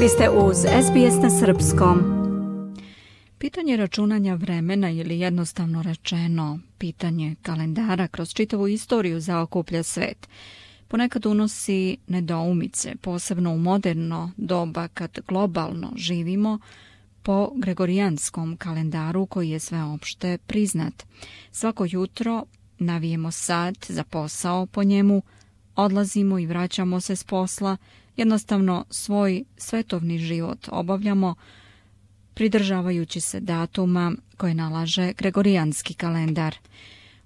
Vi ste uz SBS na Srpskom. Pitanje računanja vremena ili jednostavno rečeno pitanje kalendara kroz čitavu istoriju zaokuplja svet. Ponekad unosi nedoumice, posebno u moderno doba kad globalno živimo, po gregorijanskom kalendaru koji je sveopšte priznat. Svako jutro navijemo sat za posao po njemu, odlazimo i vraćamo se s posla, Jednostavno svoj svetovni život obavljamo pridržavajući se datuma koje nalaže gregorijanski kalendar.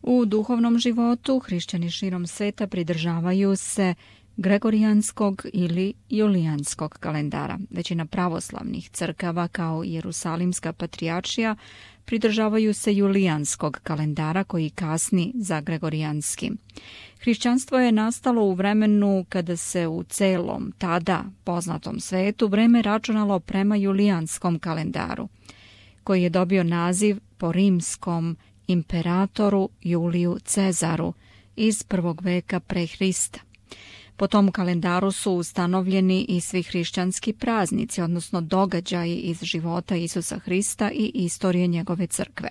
U duhovnom životu hrišćani širom sveta pridržavaju se gregorijanskog ili julijanskog kalendara. Većina pravoslavnih crkava kao Jerusalimska patrijačija pridržavaju se julijanskog kalendara koji kasni za gregorijanski. Hrišćanstvo je nastalo u vremenu kada se u celom tada poznatom svetu vreme računalo prema julijanskom kalendaru koji je dobio naziv po rimskom imperatoru Juliju Cezaru iz prvog veka pre Hrista. Po tom kalendaru su ustanovljeni i svi hrišćanski praznici, odnosno događaji iz života Isusa Hrista i istorije njegove crkve.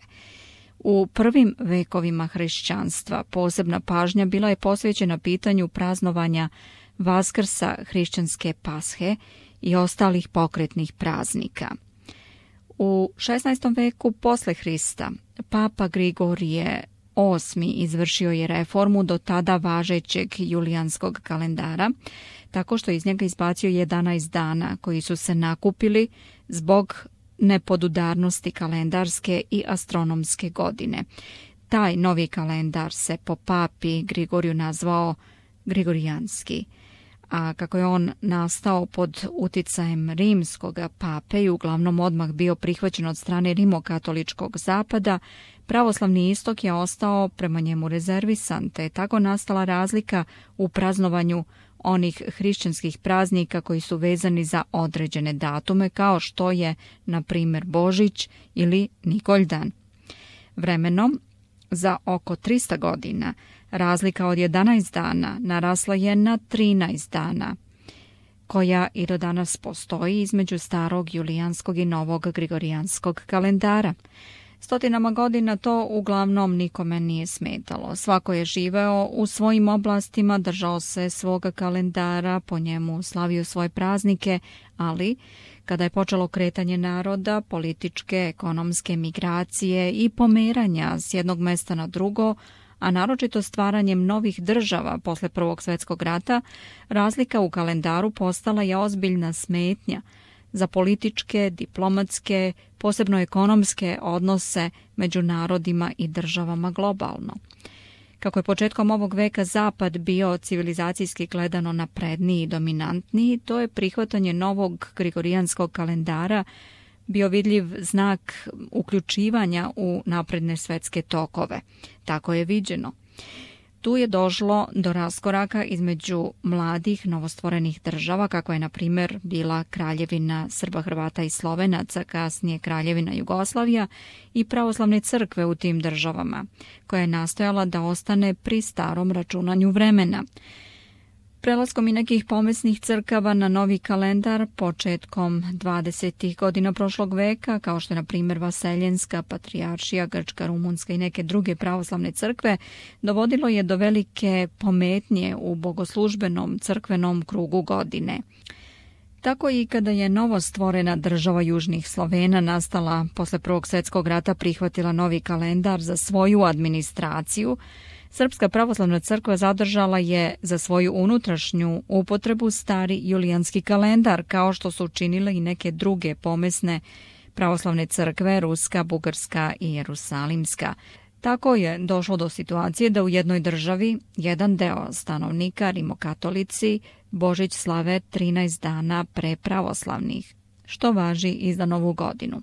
U prvim vekovima hrišćanstva posebna pažnja bila je posvećena pitanju praznovanja Vaskrsa hrišćanske pashe i ostalih pokretnih praznika. U 16. veku posle Hrista Papa Grigorije VIII izvršio je reformu do tada važećeg julijanskog kalendara, tako što iz njega izbacio 11 dana koji su se nakupili zbog nepodudarnosti kalendarske i astronomske godine. Taj novi kalendar se po papi Grigoriju nazvao Grigorijanski a kako je on nastao pod uticajem rimskog pape i uglavnom odmah bio prihvaćen od strane rimokatoličkog zapada, pravoslavni istok je ostao prema njemu rezervisan, te je tako nastala razlika u praznovanju onih hrišćanskih praznika koji su vezani za određene datume kao što je, na primjer, Božić ili Nikoljdan. Vremenom, za oko 300 godina, Razlika od 11 dana narasla je na 13 dana, koja i do danas postoji između starog julijanskog i novog grigorijanskog kalendara. Stotinama godina to uglavnom nikome nije smetalo. Svako je živeo u svojim oblastima, držao se svoga kalendara, po njemu slavio svoje praznike, ali kada je počelo kretanje naroda, političke, ekonomske migracije i pomeranja s jednog mesta na drugo, a naročito stvaranjem novih država posle Prvog svjetskog rata, razlika u kalendaru postala je ozbiljna smetnja za političke, diplomatske, posebno ekonomske odnose među narodima i državama globalno. Kako je početkom ovog veka Zapad bio civilizacijski gledano napredniji i dominantniji, to je prihvatanje novog grigorijanskog kalendara bio vidljiv znak uključivanja u napredne svetske tokove. Tako je viđeno. Tu je došlo do raskoraka između mladih novostvorenih država, kako je na primjer bila kraljevina Srba, Hrvata i Slovenaca, kasnije kraljevina Jugoslavija i pravoslavne crkve u tim državama, koja je nastojala da ostane pri starom računanju vremena prelaskom i nekih pomesnih crkava na novi kalendar početkom 20. godina prošlog veka, kao što je na primjer Vaseljenska, Patrijaršija, Grčka, Rumunska i neke druge pravoslavne crkve, dovodilo je do velike pometnje u bogoslužbenom crkvenom krugu godine. Tako i kada je novo stvorena država Južnih Slovena nastala posle Prvog svjetskog rata prihvatila novi kalendar za svoju administraciju, Srpska pravoslavna crkva zadržala je za svoju unutrašnju upotrebu stari julijanski kalendar, kao što su učinile i neke druge pomesne pravoslavne crkve, Ruska, Bugarska i Jerusalimska. Tako je došlo do situacije da u jednoj državi jedan deo stanovnika rimokatolici Božić slave 13 dana pre pravoslavnih, što važi i za Novu godinu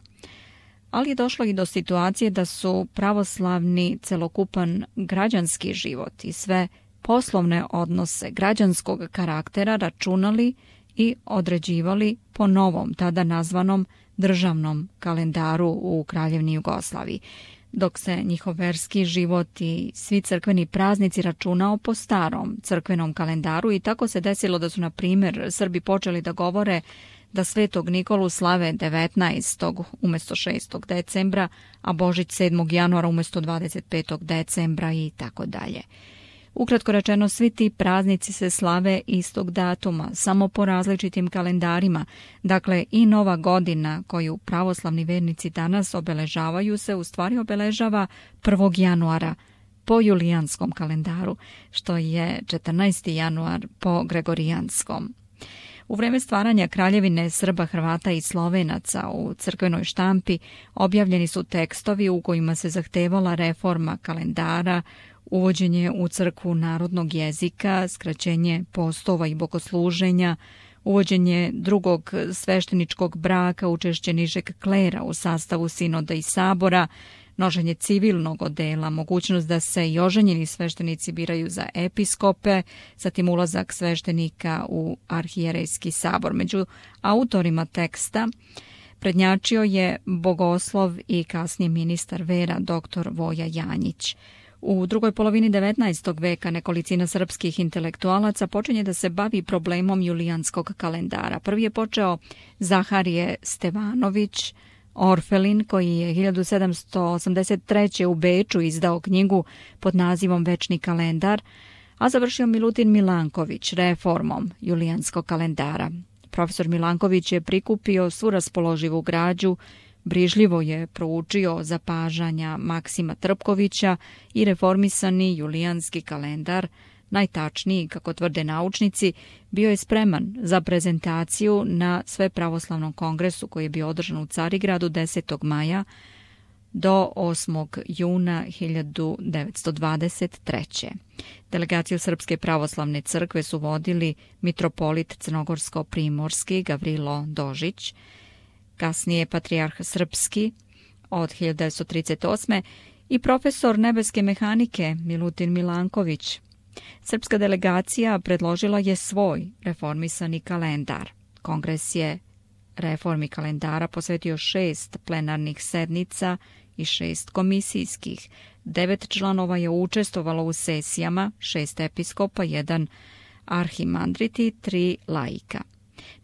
ali je došlo i do situacije da su pravoslavni celokupan građanski život i sve poslovne odnose građanskog karaktera računali i određivali po novom, tada nazvanom državnom kalendaru u Kraljevni Jugoslaviji, dok se njihov verski život i svi crkveni praznici računao po starom crkvenom kalendaru i tako se desilo da su, na primjer, Srbi počeli da govore da Svetog Nikolu slave 19. umjesto 6. decembra, a Božić 7. januara umjesto 25. decembra i tako dalje. Ukratko rečeno, svi ti praznici se slave istog datuma, samo po različitim kalendarima. Dakle, i nova godina koju pravoslavni vernici danas obeležavaju se u stvari obeležava 1. januara po julijanskom kalendaru, što je 14. januar po gregorijanskom. U vrijeme stvaranja kraljevine Srba, Hrvata i Slovenaca u crkvenoj štampi objavljeni su tekstovi u kojima se zahtevala reforma kalendara, uvođenje u crkvu narodnog jezika, skraćenje postova i bogosluženja, uvođenje drugog svešteničkog braka, učešće nižeg klera u sastavu sinoda i sabora, noženje civilnog odela, mogućnost da se i oženjeni sveštenici biraju za episkope, zatim ulazak sveštenika u arhijerejski sabor. Među autorima teksta prednjačio je bogoslov i kasnije ministar vera dr. Voja Janjić. U drugoj polovini 19. veka nekolicina srpskih intelektualaca počinje da se bavi problemom julijanskog kalendara. Prvi je počeo Zaharije Stevanović, Orfelin, koji je 1783. u Beču izdao knjigu pod nazivom Večni kalendar, a završio Milutin Milanković reformom julijanskog kalendara. Profesor Milanković je prikupio svu raspoloživu građu, brižljivo je proučio zapažanja Maksima Trpkovića i reformisani julijanski kalendar – najtačniji, kako tvrde naučnici, bio je spreman za prezentaciju na Svepravoslavnom kongresu koji je bio održan u Carigradu 10. maja do 8. juna 1923. Delegaciju Srpske pravoslavne crkve su vodili mitropolit Crnogorsko-Primorski Gavrilo Dožić, kasnije patrijarh Srpski od 1938. i profesor nebeske mehanike Milutin Milanković, Srpska delegacija predložila je svoj reformisani kalendar. Kongres je reformi kalendara posvetio šest plenarnih sednica i šest komisijskih. Devet članova je učestvovalo u sesijama, šest episkopa, jedan arhimandrit i tri laika.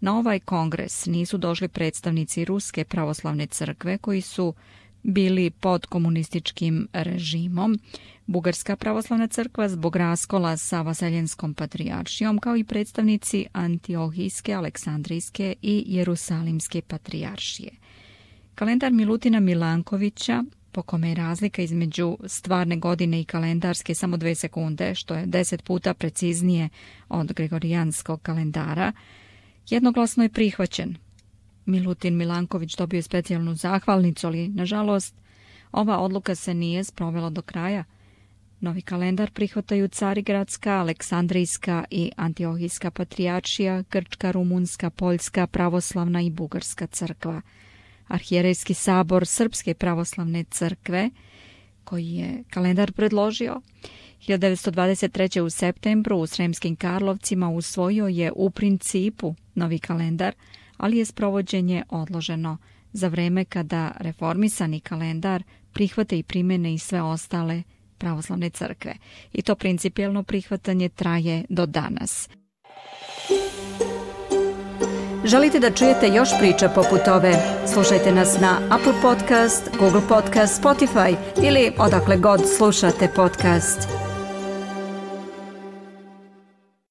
Na ovaj kongres nisu došli predstavnici Ruske pravoslavne crkve koji su bili pod komunističkim režimom. Bugarska pravoslavna crkva zbog raskola sa Vaseljenskom patrijaršijom kao i predstavnici Antiohijske, Aleksandrijske i Jerusalimske patrijaršije. Kalendar Milutina Milankovića, po kome je razlika između stvarne godine i kalendarske samo dve sekunde, što je deset puta preciznije od gregorijanskog kalendara, jednoglasno je prihvaćen Milutin Milanković dobio specijalnu zahvalnicu, ali nažalost ova odluka se nije sprovela do kraja. Novi kalendar prihvataju Carigradska, Aleksandrijska i Antiohijska patrijačija, Grčka, Rumunska, Poljska, Pravoslavna i Bugarska crkva. Arhijerejski sabor Srpske pravoslavne crkve, koji je kalendar predložio, 1923. u septembru u Sremskim Karlovcima usvojio je u principu novi kalendar – ali je sprovođenje odloženo za vreme kada reformisani kalendar prihvate i primene i sve ostale pravoslavne crkve. I to principijelno prihvatanje traje do danas. Želite da čujete još priča poput ove? Slušajte nas na Apple Podcast, Google Podcast, Spotify ili odakle god slušate podcast.